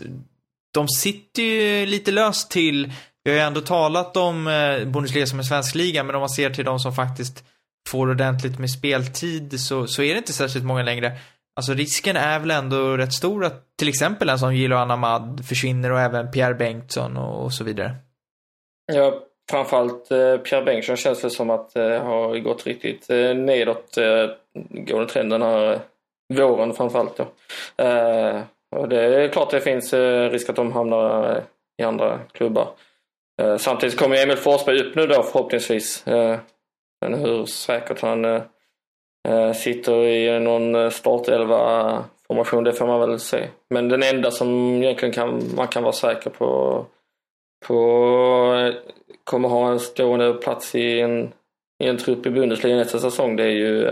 de sitter ju lite löst till, vi har ju ändå talat om eh, Bundesliga som en svensk liga, men om man ser till de som faktiskt får ordentligt med speltid så, så är det inte särskilt många längre. Alltså risken är väl ändå rätt stor att till exempel en som Gilo Anamad försvinner och även Pierre Bengtsson och, och så vidare. Ja, framförallt eh, Pierre Bengtsson känns det som att det eh, har gått riktigt eh, nedåt eh, gående trenden här eh, våren framförallt då. Eh, och det är klart det finns eh, risk att de hamnar eh, i andra klubbar. Eh, samtidigt kommer Emil Forsberg upp nu då förhoppningsvis. Men hur säkert han sitter i någon startelva formation, det får man väl se. Men den enda som egentligen kan, man kan vara säker på, på kommer ha en stående plats i en, i en trupp i Bundesliga nästa säsong, det är ju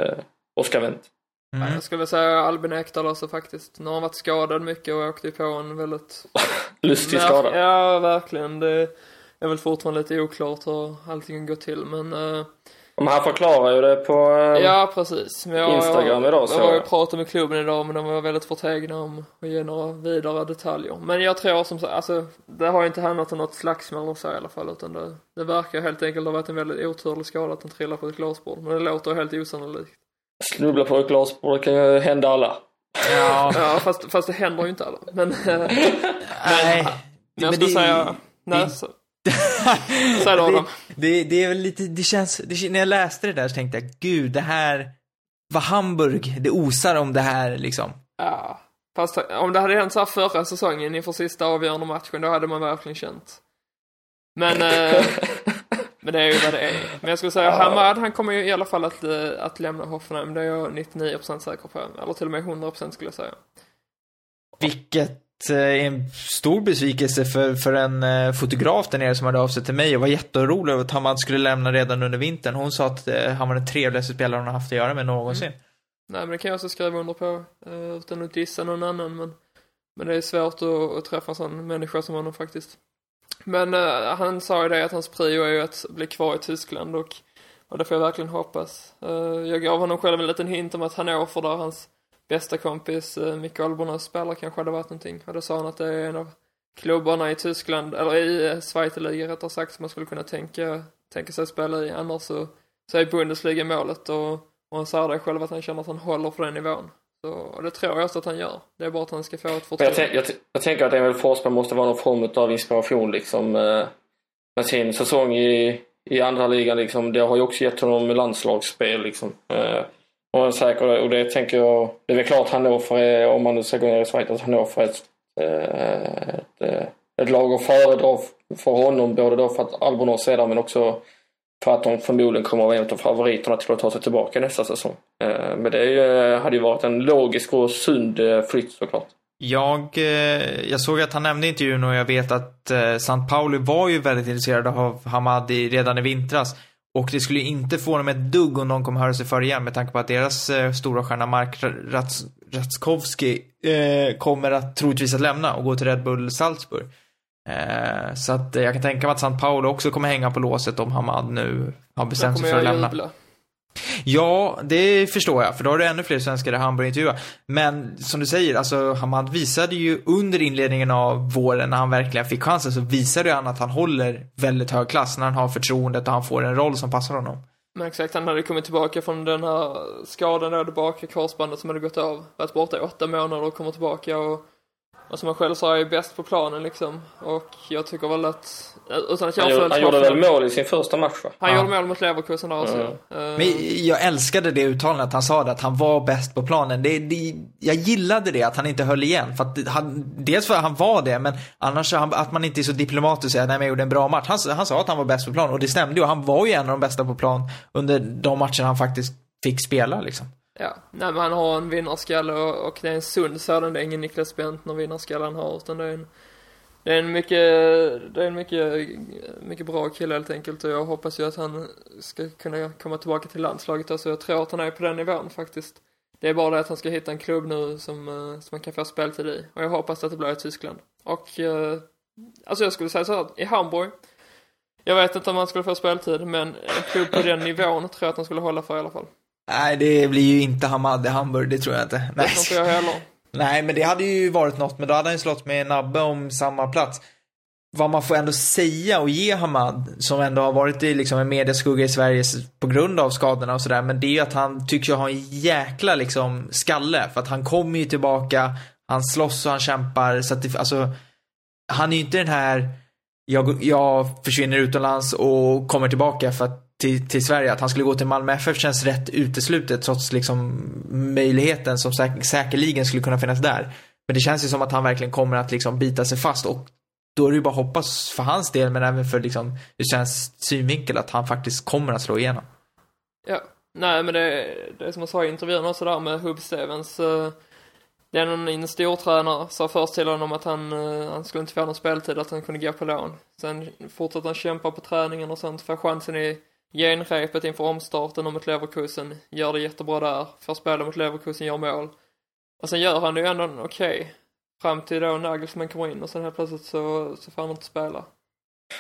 Oskar Wendt. Mm. Jag skulle säga Albin Ekdal också faktiskt. Nu har han varit skadad mycket och åkte på en väldigt... Lustig skada. Ja, verkligen. Det är väl fortfarande lite oklart hur allting går till, men... Uh... Men han förklarar ju det på uh, ja, precis. Men jag, Instagram idag. Så. Jag har ju pratat med klubben idag, men de var väldigt förtegna om att ge några vidare detaljer. Men jag tror som sagt, alltså, det har ju inte handlat om något slagsmål och så i alla fall, utan det, det verkar helt enkelt ha varit en väldigt oturlig skada att han trillar på ett glasbord. Men det låter helt osannolikt. Snubbla på ett glasbord kan ju hända alla. Ja, ja fast, fast det händer ju inte alla. Men, Nej. men jag skulle säga, nej, så. Säg då, det, det, det är väl lite, det känns, det, när jag läste det där så tänkte jag, gud, det här var Hamburg, det osar om det här liksom. Ja, fast om det hade hänt så här förra säsongen inför sista avgörande matchen, då hade man verkligen känt. Men, eh, men det är ju vad det är. Men jag skulle säga, ja. Hamad, han kommer ju i alla fall att, eh, att lämna Hoffenheim, det är jag 99% säker på. Eller till och med 100% skulle jag säga. Vilket Eh, en stor besvikelse för, för en eh, fotograf där nere som hade av sig till mig och var jätteorolig över att Hamad skulle lämna redan under vintern. Hon sa att han var den trevligaste spelaren hon har haft att göra med någonsin. Mm. Nej, men det kan jag också skriva under på utan att dissa någon annan. Men, men det är svårt att, att träffa en sån människa som honom faktiskt. Men uh, han sa ju det att hans prio är ju att bli kvar i Tyskland och, och det får jag verkligen hoppas. Uh, jag gav honom själv en liten hint om att Hannover där hans bästa kompis uh, Micke Albornas spelar kanske hade varit någonting. Och då sa han att det är en av klubbarna i Tyskland, eller i eh, Schweizerliga rättare sagt, som man skulle kunna tänka, tänka sig spela i. Annars så, så är Bundesliga målet och, och han sa det själv att han känner att han håller för den nivån. Så, det tror jag också att han gör. Det är bara att han ska få ett förtroende. Jag, jag, jag, tänker att Emil Forsberg måste vara någon form av inspiration liksom. Eh, med sin säsong i, i andra ligan liksom. Det har ju också gett honom landslagsspel liksom. Eh, och säker, och det tänker jag, det är väl klart Hannover är, om man nu ska gå ner i Schweiz, att Hannover är ett, ett, ett, ett lag att föredra för honom, både då för att Albonos är där men också för att de förmodligen kommer att vara en av favoriterna till att ta sig tillbaka nästa säsong. Eh, men det eh, hade ju varit en logisk och sund eh, flytt såklart. Jag, jag såg att han nämnde intervjun och jag vet att St. Pauli var ju väldigt intresserad av Hamadi redan i vintras. Och det skulle inte få dem ett dugg om de kommer höra sig för igen med tanke på att deras stora stjärna Mark Ratskovski kommer att troligtvis att lämna och gå till Red Bull Salzburg. Eh, så att eh, jag kan tänka mig att St. Paolo också kommer hänga på låset om Hamad nu har bestämt sig för att lämna. Jubla. Ja, det förstår jag, för då har du ännu fler svenskar han börjar intervjua. Men som du säger, alltså Hamad visade ju under inledningen av våren när han verkligen fick chansen så visade han att han håller väldigt hög klass när han har förtroendet och han får en roll som passar honom. Men exakt, han hade kommit tillbaka från den här skadan där, bakre korsbandet som hade gått av. Varit borta i åtta månader och kommer tillbaka och, som han själv sa är bäst på planen liksom. Och jag tycker väl att, utan att jag Han, gjorde, han gjorde väl mål i sin första match va? Han Ja. gjorde mål mot Leverkusen där också. Mm. Eh, Men jag älskade det uttalandet han sa det, att han var bäst på planen. Det, det, jag gillade det, att han inte höll igen. För att han, dels för att han var det, men annars han, att man inte är så diplomatisk och säger att nej, men jag gjorde en bra match. Han, han sa att han var bäst på plan och det stämde ju. Han var ju en av de bästa på plan under de matcher han faktiskt fick spela liksom. Ja, nej men han har en vinnarskalle och, och det är en sund sådan. Det är ingen Niklas Bentner vinnarskalle han har utan det är en det är en mycket, det är en mycket, mycket bra kille helt enkelt och jag hoppas ju att han ska kunna komma tillbaka till landslaget alltså Jag tror att han är på den nivån faktiskt. Det är bara det att han ska hitta en klubb nu som, eh, som han kan få speltid i. Och jag hoppas att det blir i Tyskland. Och, eh, alltså jag skulle säga så här, i Hamburg. Jag vet inte om han skulle få speltid, men en klubb på den nivån tror jag att han skulle hålla för i alla fall. Nej, det blir ju inte Hamad i Hamburg, det tror jag inte. Det Nej. tror inte jag heller. Nej, men det hade ju varit något, men då hade han ju slått med Nabbe om samma plats. Vad man får ändå säga och ge Hamad, som ändå har varit i liksom en mediaskugga i Sverige på grund av skadorna och sådär, men det är ju att han tycks ju ha en jäkla liksom skalle. För att han kommer ju tillbaka, han slåss och han kämpar, så att det, alltså, han är ju inte den här, jag, jag försvinner utomlands och kommer tillbaka för att till, till Sverige. Att han skulle gå till Malmö FF känns rätt uteslutet trots liksom möjligheten som säk säkerligen skulle kunna finnas där. Men det känns ju som att han verkligen kommer att liksom bita sig fast och då är det ju bara att hoppas för hans del men även för liksom hur känns synvinkel att han faktiskt kommer att slå igenom. Ja, nej men det, det är som jag sa i intervjun också där med Hub Stevens. Eh, det är någon en stortränare sa först till honom att han, eh, han skulle inte få någon speltid, att han kunde gå på lån. Sen fortsatte han kämpa på träningen och sen få chansen i genrepet inför omstarten och mot Leverkusen. Gör det jättebra där, får spela mot Leverkusen, gör mål. Och sen gör han det ju ändå okej. Fram till då Nagelsmann kommer in och sen helt plötsligt så, så får han inte spela.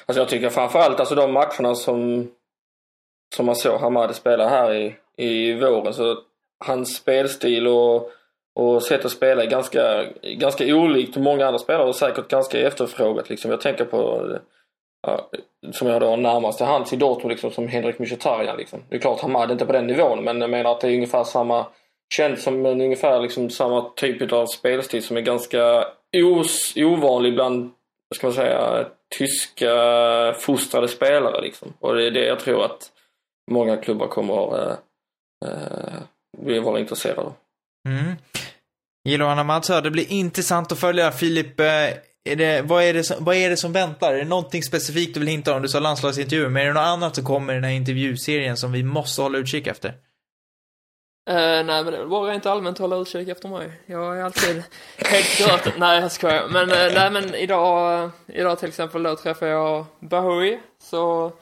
Alltså jag tycker framförallt alltså de matcherna som, som man såg Hamad spela här i, i våren så hans spelstil och, och sätt att spela är ganska, ganska olikt många andra spelare och säkert ganska efterfrågat liksom. Jag tänker på som jag då har närmast till hands i Dortmund liksom som Henrik Mkhitaryan liksom. Det är klart Hamad är inte på den nivån men jag menar att det är ungefär samma Känns som en ungefär liksom samma typ av spelstil som är ganska os, ovanlig bland vad ska man säga, tyska eh, fostrade spelare liksom. Och det är det jag tror att många klubbar kommer eh, eh, vara intresserade av. Mm. Gillar Hamad det blir intressant att följa. Filip, eh, är det, vad, är det som, vad är det som väntar? Är det någonting specifikt du vill hinta om? Du sa landslagsintervjuer, men är det något annat som kommer i den här intervjuserien som vi måste hålla utkik efter? Eh, nej men det är väl bara rent allmänt hålla utkik efter mig. Jag är alltid helt gröten. nej jag skojar. Men eh, nej men idag, idag till exempel då träffade jag Bahoui. Så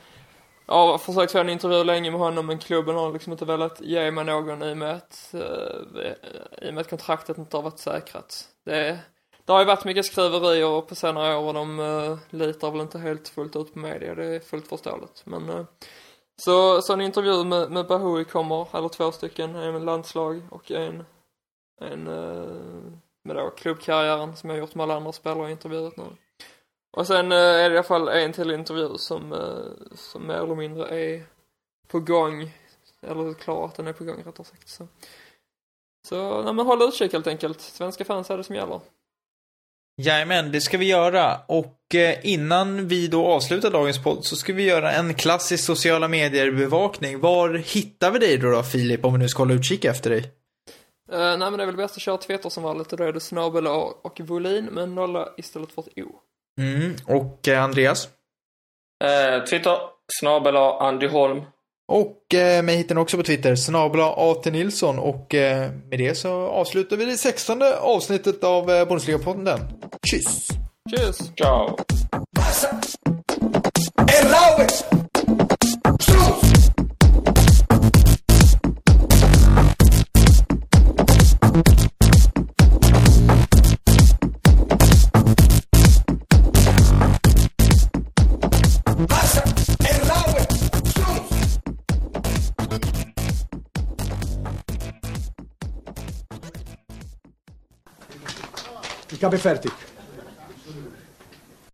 jag har försökt få en intervju länge med honom men klubben har liksom inte velat ge mig någon i och med att, i och med att kontraktet inte har varit säkrat. Det, det har ju varit mycket skriverier på senare år och de uh, litar väl inte helt fullt ut på media. Det är fullt förståeligt. Men uh, så, så en intervju med, med Bahoui kommer, eller två stycken, en med landslag och en, en uh, med då klubbkarriären som jag har gjort med alla andra spelare och intervjuat nu. Och sen uh, är det i alla fall en till intervju som, uh, som mer eller mindre är på gång, eller klar att den är på gång rättare sagt. Så, så nej, men håll utkik helt enkelt. Svenska fans är det som gäller. Jajamän, det ska vi göra. Och eh, innan vi då avslutar dagens podd så ska vi göra en klassisk sociala medier-bevakning. Var hittar vi dig då, då Filip, om vi nu ska hålla utkik efter dig? Uh, nej men det är väl bäst att köra Twitter som vanligt och då är det snabel A och volym med nolla istället för ett O. Mm. Och eh, Andreas? Eh, Twitter, snabel Andy Holm. Och eh, mig hittar ni också på Twitter, snabla AT Nilsson. Och eh, med det så avslutar vi det sextonde avsnittet av eh, Bundesliga-podden. Tschüss! Tjus! Ciao! Erlaube! Ich habe fertig.